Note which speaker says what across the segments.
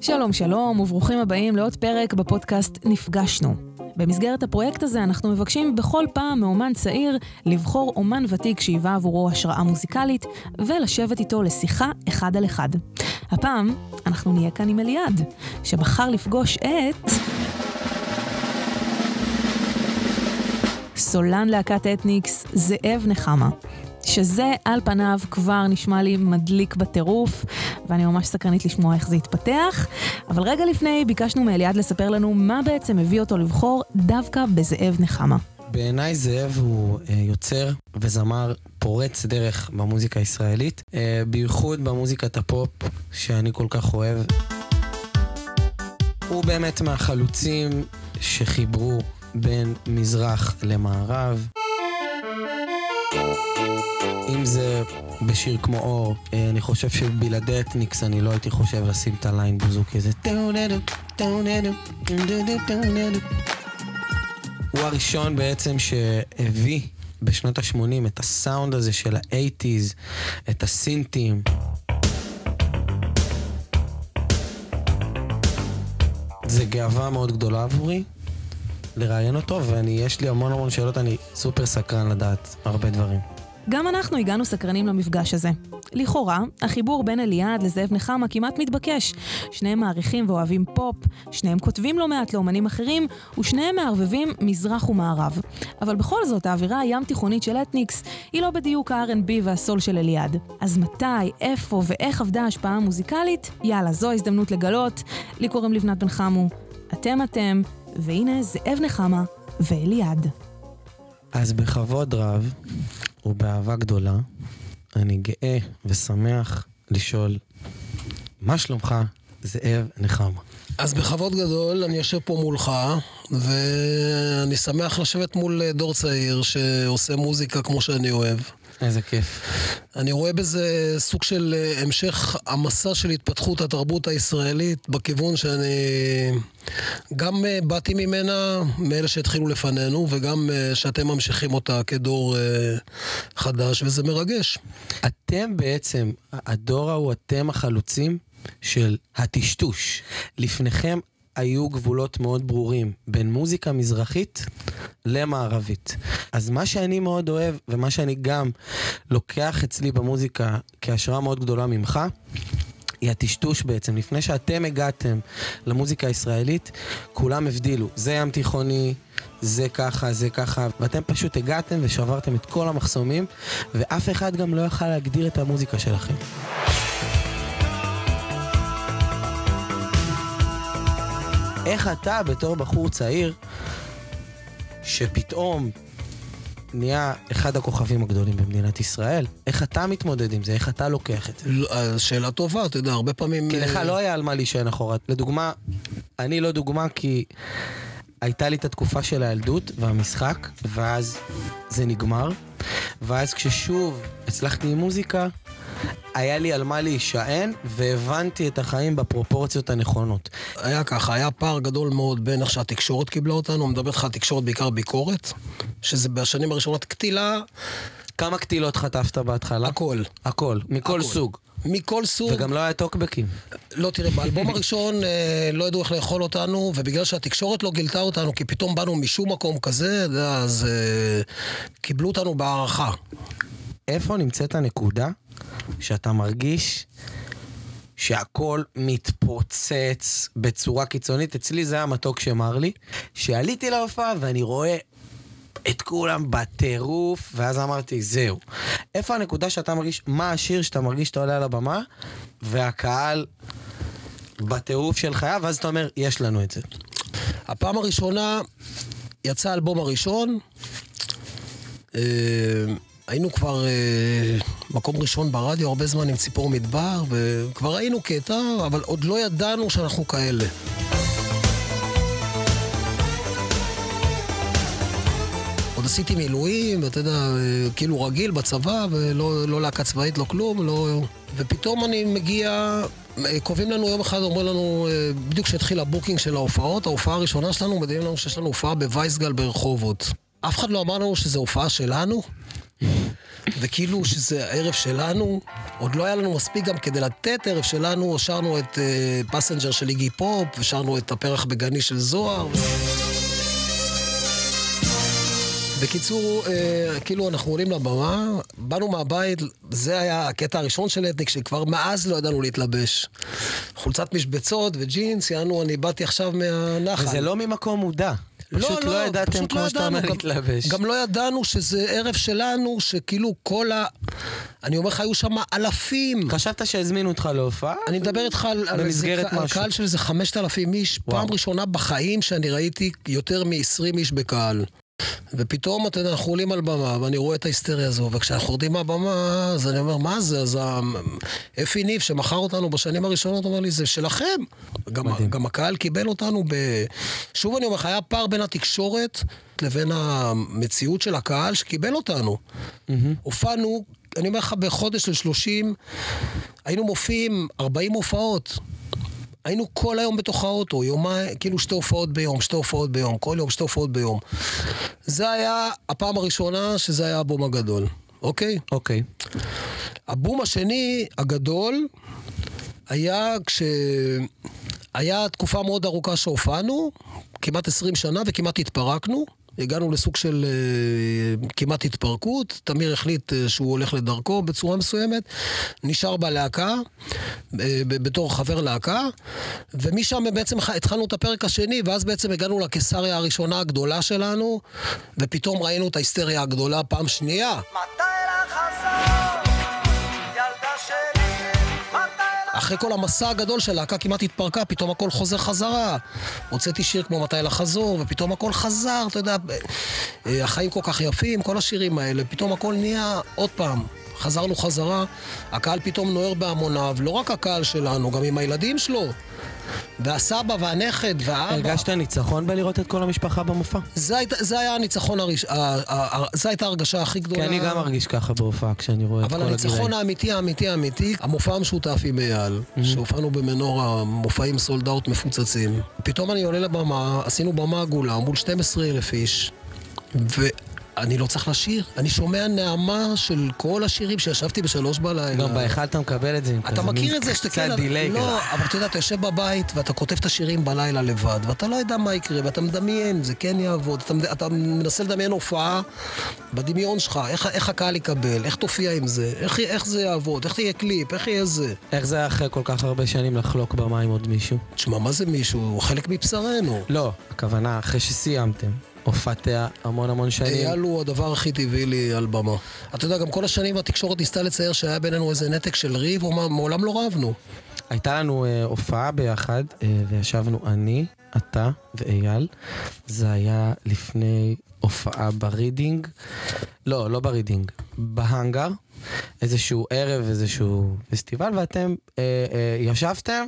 Speaker 1: שלום שלום וברוכים הבאים לעוד פרק בפודקאסט נפגשנו. במסגרת הפרויקט הזה אנחנו מבקשים בכל פעם מאומן צעיר לבחור אומן ותיק שהיווה עבורו השראה מוזיקלית ולשבת איתו לשיחה אחד על אחד. הפעם אנחנו נהיה כאן עם אליעד, שבחר לפגוש את... סולן להקת אתניקס, זאב נחמה. שזה על פניו כבר נשמע לי מדליק בטירוף, ואני ממש סקרנית לשמוע איך זה יתפתח. אבל רגע לפני ביקשנו מאליעד לספר לנו מה בעצם הביא אותו לבחור דווקא בזאב נחמה.
Speaker 2: בעיניי זאב הוא אה, יוצר וזמר פורץ דרך במוזיקה הישראלית, אה, בייחוד במוזיקת הפופ שאני כל כך אוהב. הוא באמת מהחלוצים שחיברו בין מזרח למערב. אם זה בשיר כמו אור, אה, אני חושב שבלעדי אתניקס אני לא הייתי חושב לשים את הליין בוזוקי הזה. הוא הראשון בעצם שהביא בשנות ה-80 את הסאונד הזה של ה-80's, את הסינטים. זה גאווה מאוד גדולה עבורי לראיין אותו, ויש לי המון המון שאלות, אני סופר סקרן לדעת הרבה דברים.
Speaker 1: גם אנחנו הגענו סקרנים למפגש הזה. לכאורה, החיבור בין אליעד לזאב נחמה כמעט מתבקש. שניהם מעריכים ואוהבים פופ, שניהם כותבים לא מעט לאומנים אחרים, ושניהם מערבבים מזרח ומערב. אבל בכל זאת, האווירה הים תיכונית של אתניקס היא לא בדיוק ה-R&B והסול של אליעד. אז מתי, איפה ואיך עבדה ההשפעה המוזיקלית? יאללה, זו ההזדמנות לגלות. לי קוראים לבנת בן חמו. אתם אתם, והנה זאב נחמה ואליעד.
Speaker 2: אז בכבוד רב ובאהבה גדולה, אני גאה ושמח לשאול, מה שלומך, זאב נחמה?
Speaker 3: אז בכבוד גדול, אני יושב פה מולך, ואני שמח לשבת מול דור צעיר שעושה מוזיקה כמו שאני אוהב.
Speaker 2: איזה כיף.
Speaker 3: אני רואה בזה סוג של אה, המשך המסע של התפתחות התרבות הישראלית בכיוון שאני גם אה, באתי ממנה, מאלה שהתחילו לפנינו, וגם אה, שאתם ממשיכים אותה כדור חדש, וזה מרגש.
Speaker 2: אתם בעצם, הדור ההוא, אתם החלוצים של הטשטוש. לפניכם היו גבולות מאוד ברורים בין מוזיקה מזרחית למערבית. אז מה שאני מאוד אוהב, ומה שאני גם לוקח אצלי במוזיקה כהשראה מאוד גדולה ממך, היא הטשטוש בעצם. לפני שאתם הגעתם למוזיקה הישראלית, כולם הבדילו. זה ים תיכוני, זה ככה, זה ככה, ואתם פשוט הגעתם ושברתם את כל המחסומים, ואף אחד גם לא יכל להגדיר את המוזיקה שלכם. איך אתה, בתור בחור צעיר, שפתאום נהיה אחד הכוכבים הגדולים במדינת ישראל, איך אתה מתמודד עם זה? איך אתה לוקח את זה?
Speaker 3: לא, שאלה טובה, אתה יודע, הרבה פעמים...
Speaker 2: כי לך אה, לא היה על מה להישען אחורה. לדוגמה, אני לא דוגמה כי הייתה לי את התקופה של הילדות והמשחק, ואז זה נגמר. ואז כששוב הצלחתי עם מוזיקה, היה לי על מה להישען, והבנתי את החיים בפרופורציות הנכונות.
Speaker 3: היה ככה, היה פער גדול מאוד בין איך שהתקשורת קיבלה אותנו, אני מדבר איתך על תקשורת בעיקר ביקורת, שזה בשנים הראשונות קטילה.
Speaker 2: כמה קטילות חטפת בהתחלה?
Speaker 3: הכל.
Speaker 2: הכל, מכל הכל. סוג.
Speaker 3: מכל סוג.
Speaker 2: וגם לא היה טוקבקים.
Speaker 3: לא, תראה, באלבום הראשון אה, לא ידעו איך לאכול אותנו, ובגלל שהתקשורת לא גילתה אותנו, כי פתאום באנו משום מקום כזה, אז אה, קיבלו אותנו בהערכה.
Speaker 2: איפה נמצאת הנקודה שאתה מרגיש שהכל מתפוצץ בצורה קיצונית. אצלי זה המתוק שמר לי, שעליתי להופעה ואני רואה את כולם בטירוף, ואז אמרתי, זהו. איפה הנקודה שאתה מרגיש, מה השיר שאתה מרגיש שאתה עולה על הבמה, והקהל בטירוף של חייו, ואז אתה אומר, יש לנו את זה.
Speaker 3: הפעם הראשונה יצא האלבום הראשון, אה, היינו כבר אה, מקום ראשון ברדיו הרבה זמן עם ציפור מדבר, וכבר היינו קטע, אבל עוד לא ידענו שאנחנו כאלה. עוד עשיתי מילואים, ואתה יודע, אה, כאילו רגיל בצבא, ולא לא להקה צבאית, לא כלום, לא... ופתאום אני מגיע, אה, קובעים לנו יום אחד, אומרים לנו, אה, בדיוק כשהתחיל ה booking של ההופעות, ההופעה הראשונה שלנו, מודיעים לנו שיש לנו הופעה בווייסגל ברחובות. אף אחד לא אמר לנו שזו הופעה שלנו. וכאילו שזה הערב שלנו, עוד לא היה לנו מספיק גם כדי לתת ערב שלנו, שרנו את אה, Passenger של איגי פופ, ושרנו את הפרח בגני של זוהר. בקיצור, אה, כאילו אנחנו עולים לבמה, באנו מהבית, זה היה הקטע הראשון של אתניק, שכבר מאז לא ידענו להתלבש. חולצת משבצות וג'ינס, יענו, אני באתי עכשיו מהנחל.
Speaker 2: וזה לא ממקום מודע. פשוט לא, לא ידעתם,
Speaker 3: פשוט
Speaker 2: כמו
Speaker 3: לא
Speaker 2: שאתה אומר, להתלבש.
Speaker 3: גם, גם לא ידענו שזה ערב שלנו, שכאילו כל ה... אני אומר לך, היו שם אלפים.
Speaker 2: חשבת שהזמינו אותך להופעה?
Speaker 3: אני מדבר איתך על, על, איזה, על. קהל של איזה 5,000 איש,
Speaker 2: וואו.
Speaker 3: פעם ראשונה בחיים שאני ראיתי יותר מ-20 איש בקהל. ופתאום, אתה יודע, אנחנו עולים על במה, ואני רואה את ההיסטריה הזו, וכשאנחנו יורדים מהבמה, אז אני אומר, מה זה? אז אפי ניב, שמכר אותנו בשנים הראשונות, אומר לי, זה שלכם. גם. גם הקהל קיבל אותנו ב... שוב אני אומר לך, היה פער בין התקשורת לבין המציאות של הקהל שקיבל אותנו. הופענו, אני אומר לך, בחודש של 30, היינו מופיעים 40 הופעות. היינו כל היום בתוך האוטו, יומיים, כאילו שתי הופעות ביום, שתי הופעות ביום, כל יום שתי הופעות ביום. זה היה הפעם הראשונה שזה היה הבום הגדול, אוקיי?
Speaker 2: אוקיי.
Speaker 3: הבום השני, הגדול, היה כש... היה תקופה מאוד ארוכה שהופענו, כמעט 20 שנה וכמעט התפרקנו. הגענו לסוג של אה, כמעט התפרקות, תמיר החליט אה, שהוא הולך לדרכו בצורה מסוימת, נשאר בלהקה, אה, בתור חבר להקה, ומשם בעצם התחלנו את הפרק השני, ואז בעצם הגענו לקיסריה הראשונה הגדולה שלנו, ופתאום ראינו את ההיסטריה הגדולה פעם שנייה.
Speaker 4: מתי
Speaker 3: אחרי כל המסע הגדול של להקה כמעט התפרקה, פתאום הכל חוזר חזרה. הוצאתי שיר כמו מתי לחזור, ופתאום הכל חזר, אתה יודע, אה, החיים כל כך יפים, כל השירים האלה, פתאום הכל נהיה עוד פעם. חזרנו חזרה, הקהל פתאום נוער בהמוניו, לא רק הקהל שלנו, גם עם הילדים שלו. והסבא והנכד והאבא.
Speaker 2: הרגשת ניצחון בלראות את כל המשפחה במופע?
Speaker 3: זה, היית- זה היה הניצחון הראשון, זו הייתה ההרגשה הכי גדולה.
Speaker 2: כי אני גם מרגיש ככה בהופעה כשאני רואה את כל
Speaker 3: אבל
Speaker 2: הגילאים.
Speaker 3: הניצחון האמיתי, האמיתי, האמיתי, המופע המשותף עם אייל, שהופענו במנורה, מופעים סולד אאוט מפוצצים. פתאום אני עולה לבמה, עשינו במה עגולה מול 12,000 איש, ואני לא צריך לשיר. אני שומע נעמה של כל השירים שישבתי בשלוש בלילה.
Speaker 2: גם בהיכל אתה מקבל את זה
Speaker 3: אתה מכיר את זה שאתה
Speaker 2: קצת
Speaker 3: כן...
Speaker 2: דיליי כזה.
Speaker 3: לא, אבל אתה יודע, אתה יושב בבית ואתה כותב את השירים בלילה לבד, ואתה לא יודע מה יקרה, ואתה מדמיין, זה כן יעבוד. אתה, מנסה לדמיין הופעה בדמיון שלך, איך, איך הקהל יקבל, איך תופיע עם זה, איך, איך זה יעבוד, איך תהיה קליפ, איך יהיה זה.
Speaker 2: איך זה אחרי כל כך הרבה שנים לחלוק במה עם עוד מישהו?
Speaker 3: תשמע, מה זה מישהו? הוא חלק מבשרנו.
Speaker 2: לא, הכוונה, אחרי שסיימתם. הופעתי המון המון שנים.
Speaker 3: אייל הוא הדבר הכי טבעי לי על במה. אתה יודע, גם כל השנים התקשורת ניסתה לצייר שהיה בינינו איזה נתק של ריב, הוא אמר, מעולם לא רבנו.
Speaker 2: הייתה לנו אה, הופעה ביחד, אה, וישבנו אני, אתה ואייל. זה היה לפני הופעה ברידינג. לא, לא ברידינג, בהאנגר. איזשהו ערב, איזשהו פסטיבל, ואתם אה, אה, ישבתם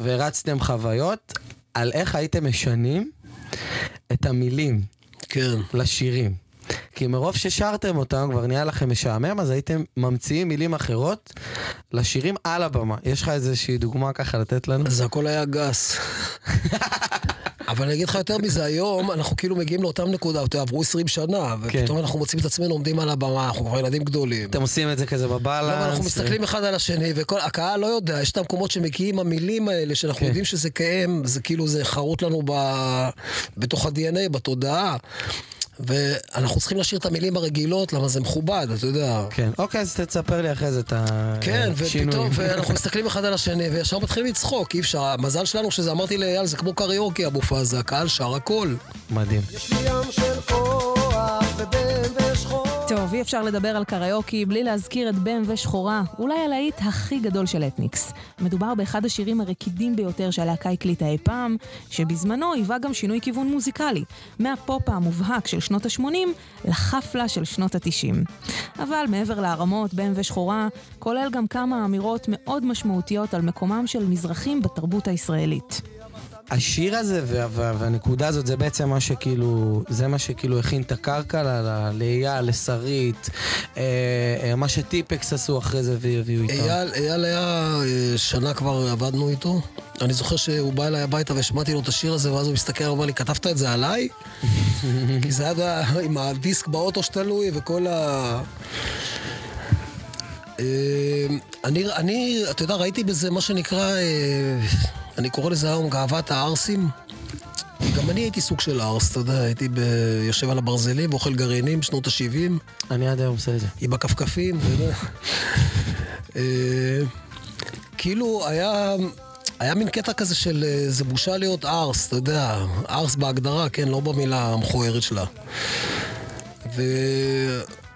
Speaker 2: והרצתם חוויות על איך הייתם משנים את המילים
Speaker 3: כן.
Speaker 2: לשירים. כי מרוב ששרתם אותם, כבר נהיה לכם משעמם, אז הייתם ממציאים מילים אחרות לשירים על הבמה. יש לך איזושהי דוגמה ככה לתת לנו?
Speaker 3: זה הכל היה גס. אבל אני אגיד לך יותר מזה, היום אנחנו כאילו מגיעים לאותם נקודה, אתה יודע, עברו 20 שנה, ופתאום אנחנו מוצאים את עצמנו עומדים על הבמה, אנחנו כבר ילדים גדולים.
Speaker 2: אתם עושים את זה כזה בבלנס?
Speaker 3: לא, אנחנו מסתכלים אחד על השני, והקהל לא יודע, יש את המקומות שמגיעים המילים האלה, שאנחנו
Speaker 2: כן.
Speaker 3: יודעים שזה קיים, זה כאילו, זה חרוט לנו. בתוך ה-DNA, בתודעה. ואנחנו צריכים לשיר את המילים הרגילות, למה זה מכובד, אתה יודע.
Speaker 2: כן, אוקיי, אז תספר לי אחרי זה את
Speaker 3: כן,
Speaker 2: השינויים.
Speaker 3: ופתאום, ואנחנו מסתכלים אחד על השני, וישר מתחילים לצחוק, אי אפשר. המזל שלנו שזה, אמרתי לאייל, זה כמו קריוקי המופע הזה, הקהל שר הכל.
Speaker 2: מדהים.
Speaker 4: יש לי ים של כוח ובן
Speaker 1: טוב, אפשר לדבר על קריוקי בלי להזכיר את בם ושחורה, אולי הלהיט הכי גדול של אתניקס. מדובר באחד השירים הרקידים ביותר שהלהקה הקליטה אי פעם, שבזמנו היווה גם שינוי כיוון מוזיקלי, מהפופ המובהק של שנות ה-80 לחפלה של שנות ה-90. אבל מעבר להרמות, בם ושחורה, כולל גם כמה אמירות מאוד משמעותיות על מקומם של מזרחים בתרבות הישראלית.
Speaker 2: השיר הזה וה- וה- והנקודה הזאת זה בעצם מה שכאילו, זה מה שכאילו הכין את הקרקע לאייל, לשרית, אה, אה, מה שטיפקס עשו אחרי זה והביאו איתם.
Speaker 3: אייל, אייל היה, אה, שנה כבר עבדנו איתו. אני זוכר שהוא בא אליי הביתה והשמעתי לו את השיר הזה, ואז הוא מסתכל ואומר לי, כתבת את זה עליי? כי זה היה עם הדיסק באוטו שתלוי וכל ה... אה, אני, אני, אתה יודע, ראיתי בזה מה שנקרא, אה, אני קורא לזה היום גאוות הערסים. גם אני הייתי סוג של ערס, אתה יודע, הייתי ב... יושב על הברזלים ואוכל גרעינים בשנות ה-70,
Speaker 2: אני עד היום עושה את זה.
Speaker 3: עם הכפכפים, אתה יודע. אה, כאילו, היה... היה מין קטע כזה של אה, זה בושה להיות ארס, אתה יודע, ארס בהגדרה, כן, לא במילה המכוערת שלה.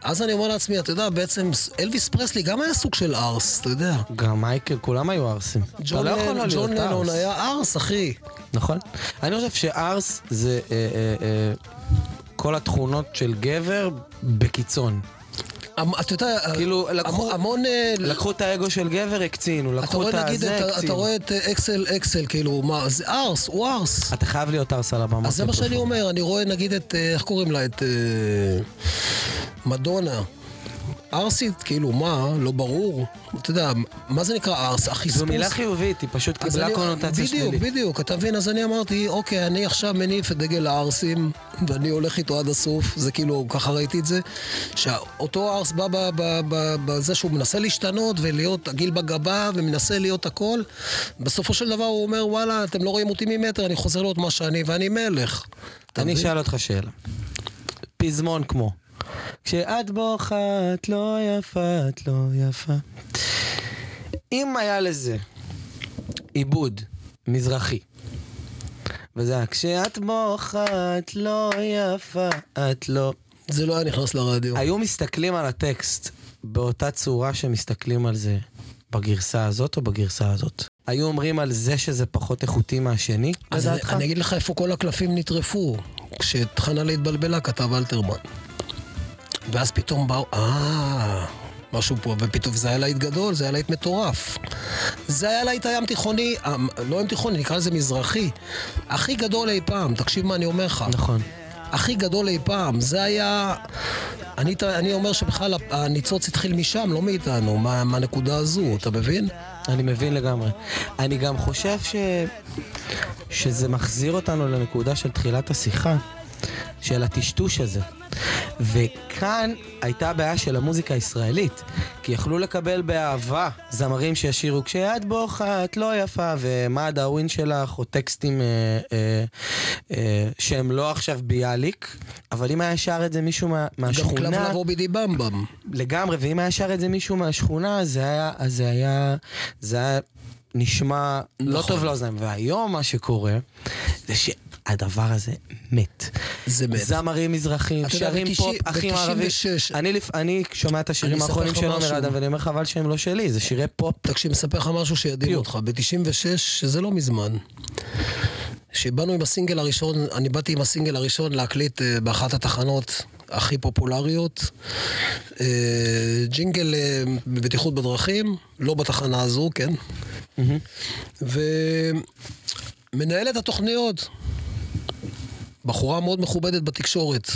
Speaker 3: ואז אני אומר לעצמי, אתה יודע, בעצם אלוויס פרסלי גם היה סוג של ארס, אתה יודע.
Speaker 2: גם מייקל, כולם היו ערסים. אתה
Speaker 3: ג'ון
Speaker 2: לא לא
Speaker 3: לנון. היה ארס, אחי.
Speaker 2: נכון. אני חושב שארס זה אה, אה, אה, כל התכונות של גבר בקיצון.
Speaker 3: אתה יודע,
Speaker 2: כאילו,
Speaker 3: המ-
Speaker 2: לקחו-
Speaker 3: המון... אה,
Speaker 2: לקחו את האגו של גבר, הקצינו,
Speaker 3: אתה
Speaker 2: לקחו
Speaker 3: רואה
Speaker 2: את
Speaker 3: נגיד,
Speaker 2: הזה,
Speaker 3: אתה- אתה
Speaker 2: הקצינו.
Speaker 3: רואה את אה, אקסל, אקסל, כאילו, מה, זה ארס, הוא ארס.
Speaker 2: אתה חייב להיות ארס על הבמה.
Speaker 3: אז זה מה. שאני אומר, אני רואה נגיד את, אה, איך קוראים לה? את אה, מדונה. ארסית, כאילו, מה? לא ברור. אתה יודע, מה זה נקרא ארס? החספוס.
Speaker 2: זו מילה חיובית, היא פשוט קיבלה קונוטציה
Speaker 3: בדיוק,
Speaker 2: שלילית.
Speaker 3: בדיוק, אתה מבין? אז אני אמרתי, אוקיי, אני עכשיו מניף את דגל הערסים, ואני הולך איתו עד הסוף, זה כאילו, ככה ראיתי את זה, שאותו ערס בא בזה שהוא מנסה להשתנות ולהיות עגיל בגבה, ומנסה להיות הכל, בסופו של דבר הוא אומר, וואלה, אתם לא רואים אותי ממטר, אני חוזר להיות מה שאני, ואני מלך.
Speaker 2: אני? אשאל אותך שאלה. פזמון כמו. כשאת בוכה את לא יפה, את לא יפה. אם היה לזה עיבוד מזרחי, וזה היה כשאת בוכה את לא יפה, את לא...
Speaker 3: זה לא היה נכנס לרדיו.
Speaker 2: היו מסתכלים על הטקסט באותה צורה שמסתכלים על זה בגרסה הזאת או בגרסה הזאת? היו אומרים על זה שזה פחות איכותי מהשני?
Speaker 3: אז אני? אני אגיד לך איפה כל הקלפים נטרפו. כשחנה להתבלבלה כתב אלתרמן. ואז פתאום באו, אה, משהו פה, ופתאום זה היה להיט גדול, זה היה להיט מטורף. זה היה להיט הים תיכוני, אה, לא ים תיכוני, נקרא לזה מזרחי. הכי גדול אי פעם, תקשיב מה אני אומר לך.
Speaker 2: נכון.
Speaker 3: הכי גדול אי פעם. זה היה... אני, אני אומר שבכלל הניצוץ התחיל משם, לא מאיתנו, מה, מהנקודה הזו, אתה מבין?
Speaker 2: אני מבין לגמרי. אני גם חושב ש... שזה מחזיר אותנו לנקודה של תחילת השיחה, של הטשטוש הזה. וכאן הייתה הבעיה של המוזיקה הישראלית, כי יכלו לקבל באהבה זמרים שישירו כשאת בוכה את לא יפה, ומה הדאווין שלך, או טקסטים אה, אה, אה, שהם לא עכשיו ביאליק, אבל אם היה שר את זה מישהו מה,
Speaker 3: גם קלף
Speaker 2: מהשכונה...
Speaker 3: לבוא בידי במבם.
Speaker 2: לגמרי, ואם היה שר את זה מישהו מהשכונה, זה היה, זה היה, זה היה נשמע לא
Speaker 3: נכון.
Speaker 2: טוב לאוזניים. והיום מה שקורה, זה שהדבר הזה מת.
Speaker 3: זה מת.
Speaker 2: זמרים מזרחים, שרים פופ, אחים ערבים. אני, לפ- אני שומע את השירים האחרונים של עומר. אדם, ואני אומר חבל שהם לא שלי, זה שירי פופ.
Speaker 3: תקשיב, מספר לך משהו שידהים. אותך. ב-96, שזה לא מזמן, שבאנו עם הסינגל הראשון, אני באתי עם הסינגל הראשון להקליט אה, באחת התחנות הכי פופולריות. אה, ג'ינגל אה, בבטיחות בדרכים, לא בתחנה הזו, כן? ומנהלת התוכניות, בחורה מאוד מכובדת בתקשורת.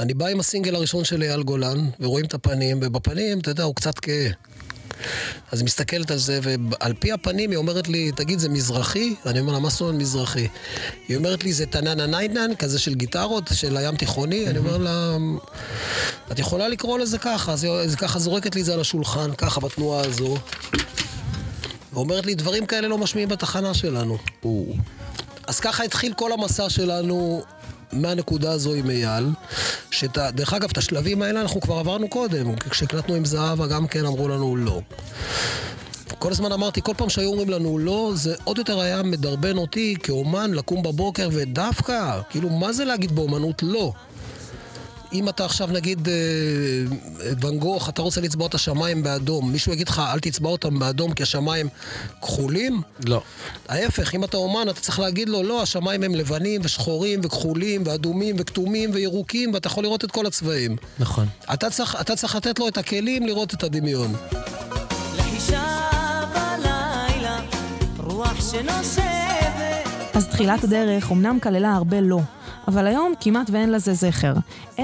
Speaker 3: אני בא עם הסינגל הראשון של אייל גולן, ורואים את הפנים, ובפנים, אתה יודע, הוא קצת כהה. אז היא מסתכלת על זה, ועל פי הפנים היא אומרת לי, תגיד, זה מזרחי? אני אומר לה, מה זאת אומרת מזרחי? היא אומרת לי, זה טננה ניידנן, כזה של גיטרות, של הים תיכוני? אני אומר לה, את יכולה לקרוא לזה ככה, אז היא ככה זורקת לי את זה על השולחן, ככה בתנועה הזו. ואומרת לי, דברים כאלה לא משמיעים בתחנה שלנו. אז ככה התחיל כל המסע שלנו מהנקודה הזו עם אייל, שדרך אגב, את השלבים האלה אנחנו כבר עברנו קודם. כשהקלטנו עם זהבה גם כן אמרו לנו לא. כל הזמן אמרתי, כל פעם שהיו אומרים לנו לא, זה עוד יותר היה מדרבן אותי כאומן לקום בבוקר ודווקא, כאילו, מה זה להגיד באומנות לא? אם אתה עכשיו נגיד אה, ואן גוך, אתה רוצה לצבוע את השמיים באדום, מישהו יגיד לך, אל תצבע אותם באדום כי השמיים כחולים?
Speaker 2: לא.
Speaker 3: ההפך, אם אתה אומן, אתה צריך להגיד לו, לא, השמיים הם לבנים ושחורים וכחולים ואדומים וכתומים וירוקים, ואתה יכול לראות את כל הצבעים.
Speaker 2: נכון.
Speaker 3: אתה צריך, אתה צריך לתת לו את הכלים לראות את הדמיון.
Speaker 1: אז תחילת הדרך אומנם כללה הרבה לא, אבל היום כמעט ואין לזה זכר.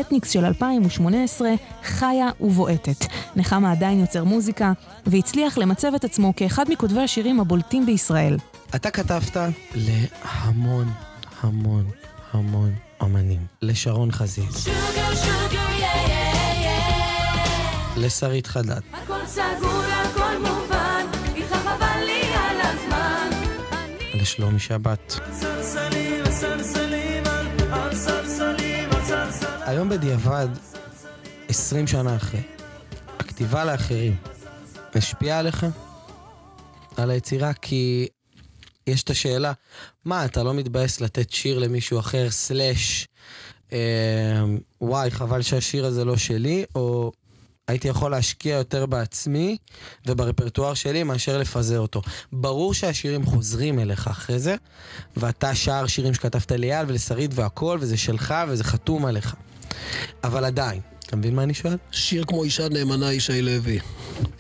Speaker 1: אתניקס של 2018 חיה ובועטת. נחמה עדיין יוצר מוזיקה, והצליח למצב את עצמו כאחד מכותבי השירים הבולטים בישראל.
Speaker 2: אתה כתבת להמון, המון, המון אמנים. לשרון חזיז.
Speaker 5: שוגר, שוגר, יא, יא, יא.
Speaker 2: לשרית חדד.
Speaker 5: הכל סגור,
Speaker 2: הכל מובן,
Speaker 5: איתך חבל לי על הזמן. לשלומי שבת.
Speaker 2: היום בדיעבד, 20 שנה אחרי, הכתיבה לאחרים השפיעה עליך? על היצירה? כי יש את השאלה, מה, אתה לא מתבאס לתת שיר למישהו אחר, סלאש, אה, וואי, חבל שהשיר הזה לא שלי, או הייתי יכול להשקיע יותר בעצמי וברפרטואר שלי מאשר לפזר אותו. ברור שהשירים חוזרים אליך אחרי זה, ואתה שר שירים שכתבת לאייל ולשרית והכל, וזה שלך וזה חתום עליך. אבל עדיין, אתה מבין מה אני שואל?
Speaker 3: שיר כמו אישה נאמנה, ישי לוי.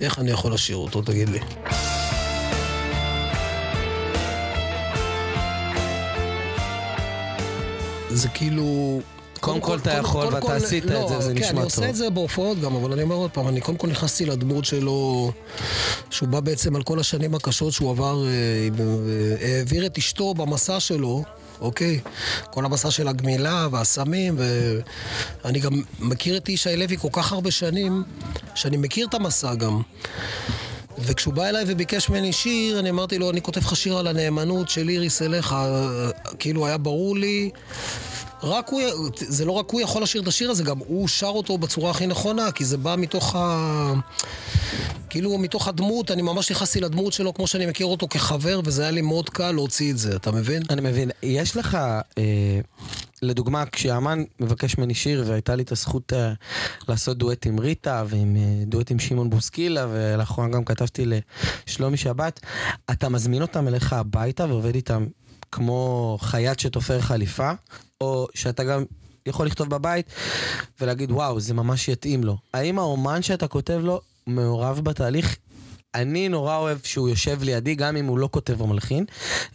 Speaker 3: איך אני יכול לשיר אותו, תגיד לי? זה כאילו...
Speaker 2: קודם כל אתה יכול ואתה עשית את
Speaker 3: לא,
Speaker 2: זה, זה
Speaker 3: כן,
Speaker 2: נשמע
Speaker 3: אני
Speaker 2: טוב.
Speaker 3: עושה את זה בהופעות גם, אבל אני אומר עוד פעם, אני קודם כל נכנסתי לדמות שלו, שהוא בא בעצם על כל השנים הקשות שהוא עבר, אה, אה, העביר את אשתו במסע שלו. אוקיי? כל המסע של הגמילה והסמים, ואני גם מכיר את ישי לוי כל כך הרבה שנים, שאני מכיר את המסע גם. וכשהוא בא אליי וביקש ממני שיר, אני אמרתי לו, אני כותב לך שיר על הנאמנות של איריס אליך. כאילו, היה ברור לי... רק הוא, זה לא רק הוא יכול לשיר את השיר הזה, גם הוא שר אותו בצורה הכי נכונה, כי זה בא מתוך ה... כאילו, מתוך הדמות, אני ממש נכנסתי לדמות שלו כמו שאני מכיר אותו כחבר, וזה היה לי מאוד קל להוציא את זה, אתה מבין?
Speaker 2: אני מבין. יש לך, אה, לדוגמה, כשאמן מבקש ממני שיר, והייתה לי את הזכות אה, לעשות דואט עם ריטה, ועם אה, דואט עם שמעון בוסקילה, ולאחרונה גם כתבתי לשלומי שבת, אתה מזמין אותם אליך הביתה ועובד איתם כמו חייט שתופר חליפה, או שאתה גם יכול לכתוב בבית ולהגיד, וואו, זה ממש יתאים לו. האם האומן שאתה כותב לו מעורב בתהליך? אני נורא אוהב שהוא יושב לידי, גם אם הוא לא כותב או מלחין,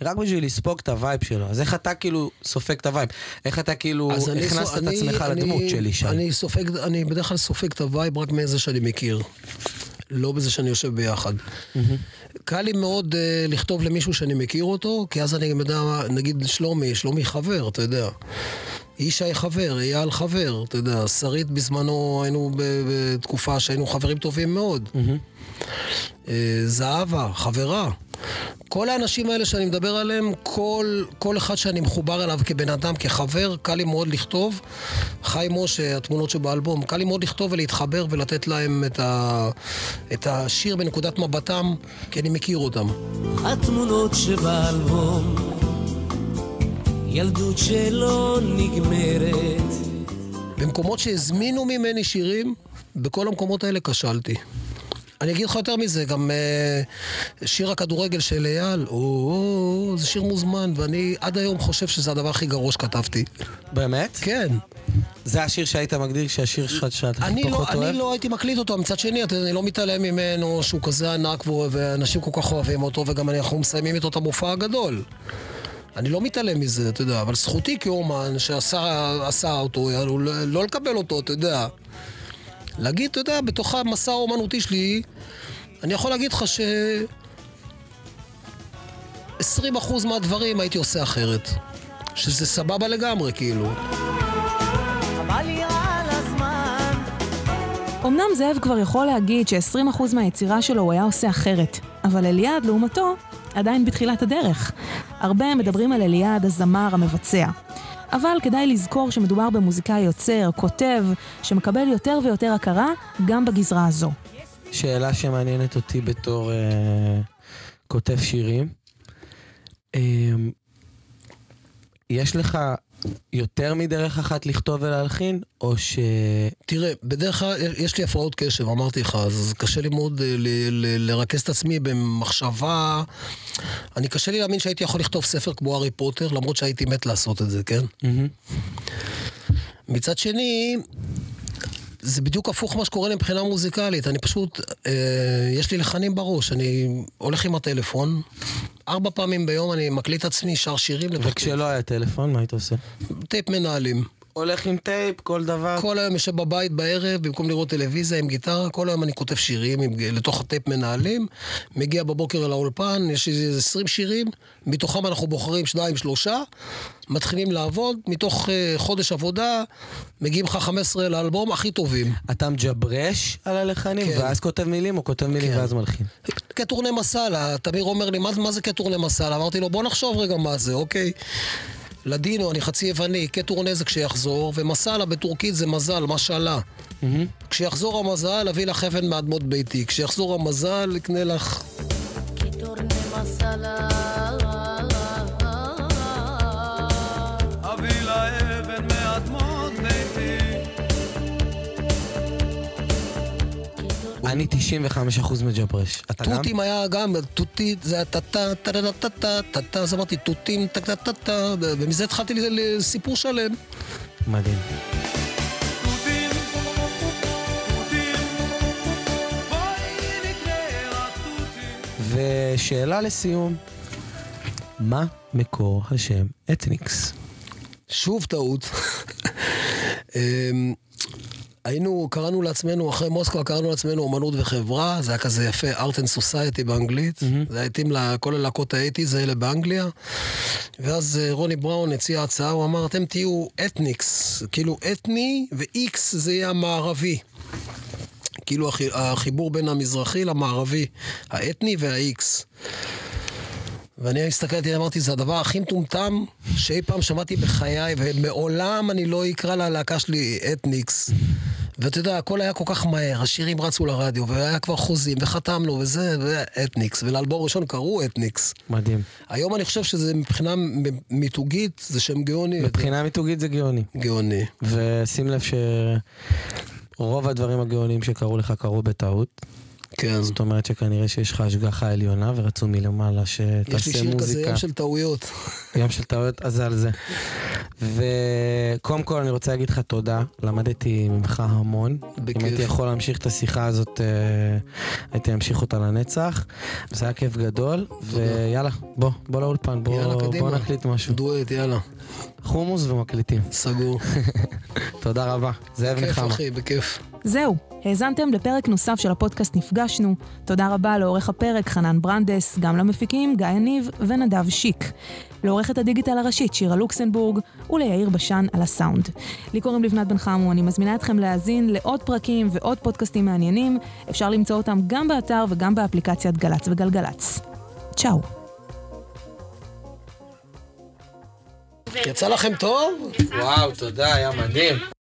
Speaker 2: רק בשביל לספוג את הווייב שלו. אז איך אתה כאילו סופג את הווייב? איך אתה כאילו
Speaker 3: אני
Speaker 2: הכנסת
Speaker 3: סו-
Speaker 2: את
Speaker 3: אני-
Speaker 2: עצמך
Speaker 3: אני-
Speaker 2: לדמות של ישי?
Speaker 3: אני סופג, אני בדרך כלל סופג את הווייב רק מאיזה שאני מכיר. לא בזה שאני יושב ביחד. קל לי מאוד אה, לכתוב למישהו שאני מכיר אותו, כי אז אני גם יודע, נגיד שלומי, שלומי חבר, אתה יודע. ישי חבר, אייל חבר, אתה יודע, שרית בזמנו היינו בתקופה שהיינו חברים טובים מאוד. אה, זהבה, חברה. כל האנשים האלה שאני מדבר עליהם, כל, כל אחד שאני מחובר אליו כבן אדם, כחבר, קל לי מאוד לכתוב. חיים משה, התמונות שבאלבום, קל לי מאוד לכתוב ולהתחבר ולתת להם את, ה, את השיר בנקודת מבטם, כי אני מכיר אותם.
Speaker 5: התמונות שבאלבום, ילדות שלא נגמרת.
Speaker 3: במקומות שהזמינו ממני שירים, בכל המקומות האלה כשלתי. אני אגיד לך יותר מזה, גם uh, שיר הכדורגל של אייל, זה שיר מוזמן, ואני עד היום חושב שזה הדבר הכי גרוע שכתבתי.
Speaker 2: באמת?
Speaker 3: כן.
Speaker 2: זה השיר שהיית מגדיר שהשיר שלך שאתה הכי
Speaker 3: לא,
Speaker 2: פחות אוהב?
Speaker 3: אני לא הייתי מקליט אותו, מצד שני, אני לא מתעלם ממנו, שהוא כזה ענק, ואנשים כל כך אוהבים אותו, וגם אנחנו מסיימים איתו את המופע הגדול. אני לא מתעלם מזה, אתה יודע, אבל זכותי כאומן שעשה עשה אותו, לא, לא לקבל אותו, אתה יודע. להגיד, אתה יודע, בתוך המסע האומנותי שלי, אני יכול להגיד לך ש... 20% מהדברים הייתי עושה אחרת. שזה סבבה לגמרי, כאילו.
Speaker 1: אמנם זאב כבר יכול להגיד ש-20% מהיצירה שלו הוא היה עושה אחרת, אבל אליעד, לעומתו, עדיין בתחילת הדרך. הרבה מדברים על אליעד הזמר המבצע. אבל כדאי לזכור שמדובר במוזיקאי יוצר, כותב, שמקבל יותר ויותר הכרה גם בגזרה הזו.
Speaker 2: שאלה שמעניינת אותי בתור אה, כותב שירים. אה, יש לך יותר מדרך אחת לכתוב ולהלחין, או ש...
Speaker 3: תראה, בדרך כלל יש לי הפרעות קשב, אמרתי לך, אז קשה לי מאוד אה, לרכז את עצמי במחשבה. אני קשה לי להאמין שהייתי יכול לכתוב ספר כמו הארי פוטר, למרות שהייתי מת לעשות את זה, כן?
Speaker 2: מהמם.
Speaker 3: מצד שני, זה בדיוק הפוך מה שקורה לי מבחינה מוזיקלית. אני פשוט, אה, יש לי לחנים בראש, אני הולך עם הטלפון, ארבע פעמים ביום אני מקליט עצמי, שר שירים.
Speaker 2: וכשלא היה טלפון, מה היית עושה?
Speaker 3: טייפ מנהלים.
Speaker 2: הולך עם טייפ, כל דבר.
Speaker 3: כל היום יושב בבית בערב, במקום לראות טלוויזיה עם גיטרה, כל היום אני כותב שירים עם, לתוך הטייפ מנהלים, מגיע בבוקר אל האולפן, יש איזה 20 שירים, מתוכם אנחנו בוחרים שניים, שלושה, מתחילים לעבוד, מתוך uh, חודש עבודה, מגיעים לך 15 לאלבום הכי טובים.
Speaker 2: אתה מג'ברש על הלחנים,
Speaker 3: כן.
Speaker 2: ואז כותב מילים, או כותב מילים
Speaker 3: כן.
Speaker 2: ואז מלחין.
Speaker 3: כטורני מסאלה, תמיר אומר לי, מה, מה זה כטורני מסאלה? אמרתי לו, בוא נחשוב רגע מה זה, אוקיי? לדינו, אני חצי יווני, כטורנה זה כשיחזור, ומסאלה בטורקית זה מזל, משאלה. כשיחזור המזל, אביא לך אבן מאדמות ביתי. כשיחזור המזל, אקנה לך...
Speaker 5: אביא
Speaker 2: אני 95% מג'ברש. אתה גם?
Speaker 3: תותים היה גם, תותית, זה היה טה-טה, טה-טה-טה-טה, טה-טה, אז אמרתי תותים, טה-טה-טה-טה, ומזה התחלתי לסיפור שלם.
Speaker 2: מדהים. ושאלה לסיום, מה מקור השם אתניקס?
Speaker 3: שוב טעות. היינו, קראנו לעצמנו, אחרי מוסקבה קראנו לעצמנו אומנות וחברה, זה היה כזה יפה, art and society באנגלית, זה התאים לכל הלהקות האייטיז האלה באנגליה. ואז אה, רוני בראון הציע הצעה, הוא אמר, אתם תהיו אתניקס, כאילו אתני, ו-X זה יהיה המערבי. כאילו החי- החיבור בין המזרחי למערבי, האתני וה-X. ואני הסתכלתי, אמרתי, זה הדבר הכי מטומטם שאי פעם שמעתי בחיי, ומעולם אני לא אקרא ללהקה שלי אתניקס. ואתה יודע, הכל היה כל כך מהר, השירים רצו לרדיו, והיה כבר חוזים, וחתמנו, וזה, ואתניקס, ולאלבום ראשון קראו אתניקס.
Speaker 2: מדהים.
Speaker 3: היום אני חושב שזה מבחינה מיתוגית, זה שם גאוני.
Speaker 2: מבחינה מיתוגית זה גאוני.
Speaker 3: גאוני.
Speaker 2: ושים לב שרוב הדברים הגאוניים שקרו לך קרו בטעות.
Speaker 3: כן.
Speaker 2: זאת אומרת שכנראה שיש לך השגחה עליונה ורצו מלמעלה
Speaker 3: יש לי
Speaker 2: שתעשה
Speaker 3: שיר כזה,
Speaker 2: מוזיקה.
Speaker 3: ים של טעויות.
Speaker 2: ים של טעויות, אז זה על זה. וקודם כל אני רוצה להגיד לך תודה, למדתי ממך המון.
Speaker 3: בכיף.
Speaker 2: אם הייתי יכול להמשיך את השיחה הזאת, אה, הייתי ממשיך אותה לנצח. זה היה כיף גדול, ויאללה, בוא, בוא לאולפן, בוא,
Speaker 3: יאללה.
Speaker 2: בוא נקליט משהו.
Speaker 3: דואט, יאללה.
Speaker 2: חומוס ומקליטים.
Speaker 3: סגור.
Speaker 2: תודה רבה, זאב
Speaker 3: בכיף,
Speaker 2: נחמה.
Speaker 3: אחי, בכיף.
Speaker 1: זהו, האזנתם לפרק נוסף של הפודקאסט נפגשנו. תודה רבה לעורך הפרק חנן ברנדס, גם למפיקים גיא יניב ונדב שיק. לעורכת הדיגיטל הראשית שירה לוקסנבורג וליאיר בשן על הסאונד. לי קוראים לבנת בן חמו, אני מזמינה אתכם להאזין לעוד פרקים ועוד פודקאסטים מעניינים. אפשר למצוא אותם גם באתר וגם באפליקציית גל"צ וגלגלצ. צ'או.
Speaker 3: יצא לכם טוב?
Speaker 2: וואו, תודה, היה מדהים.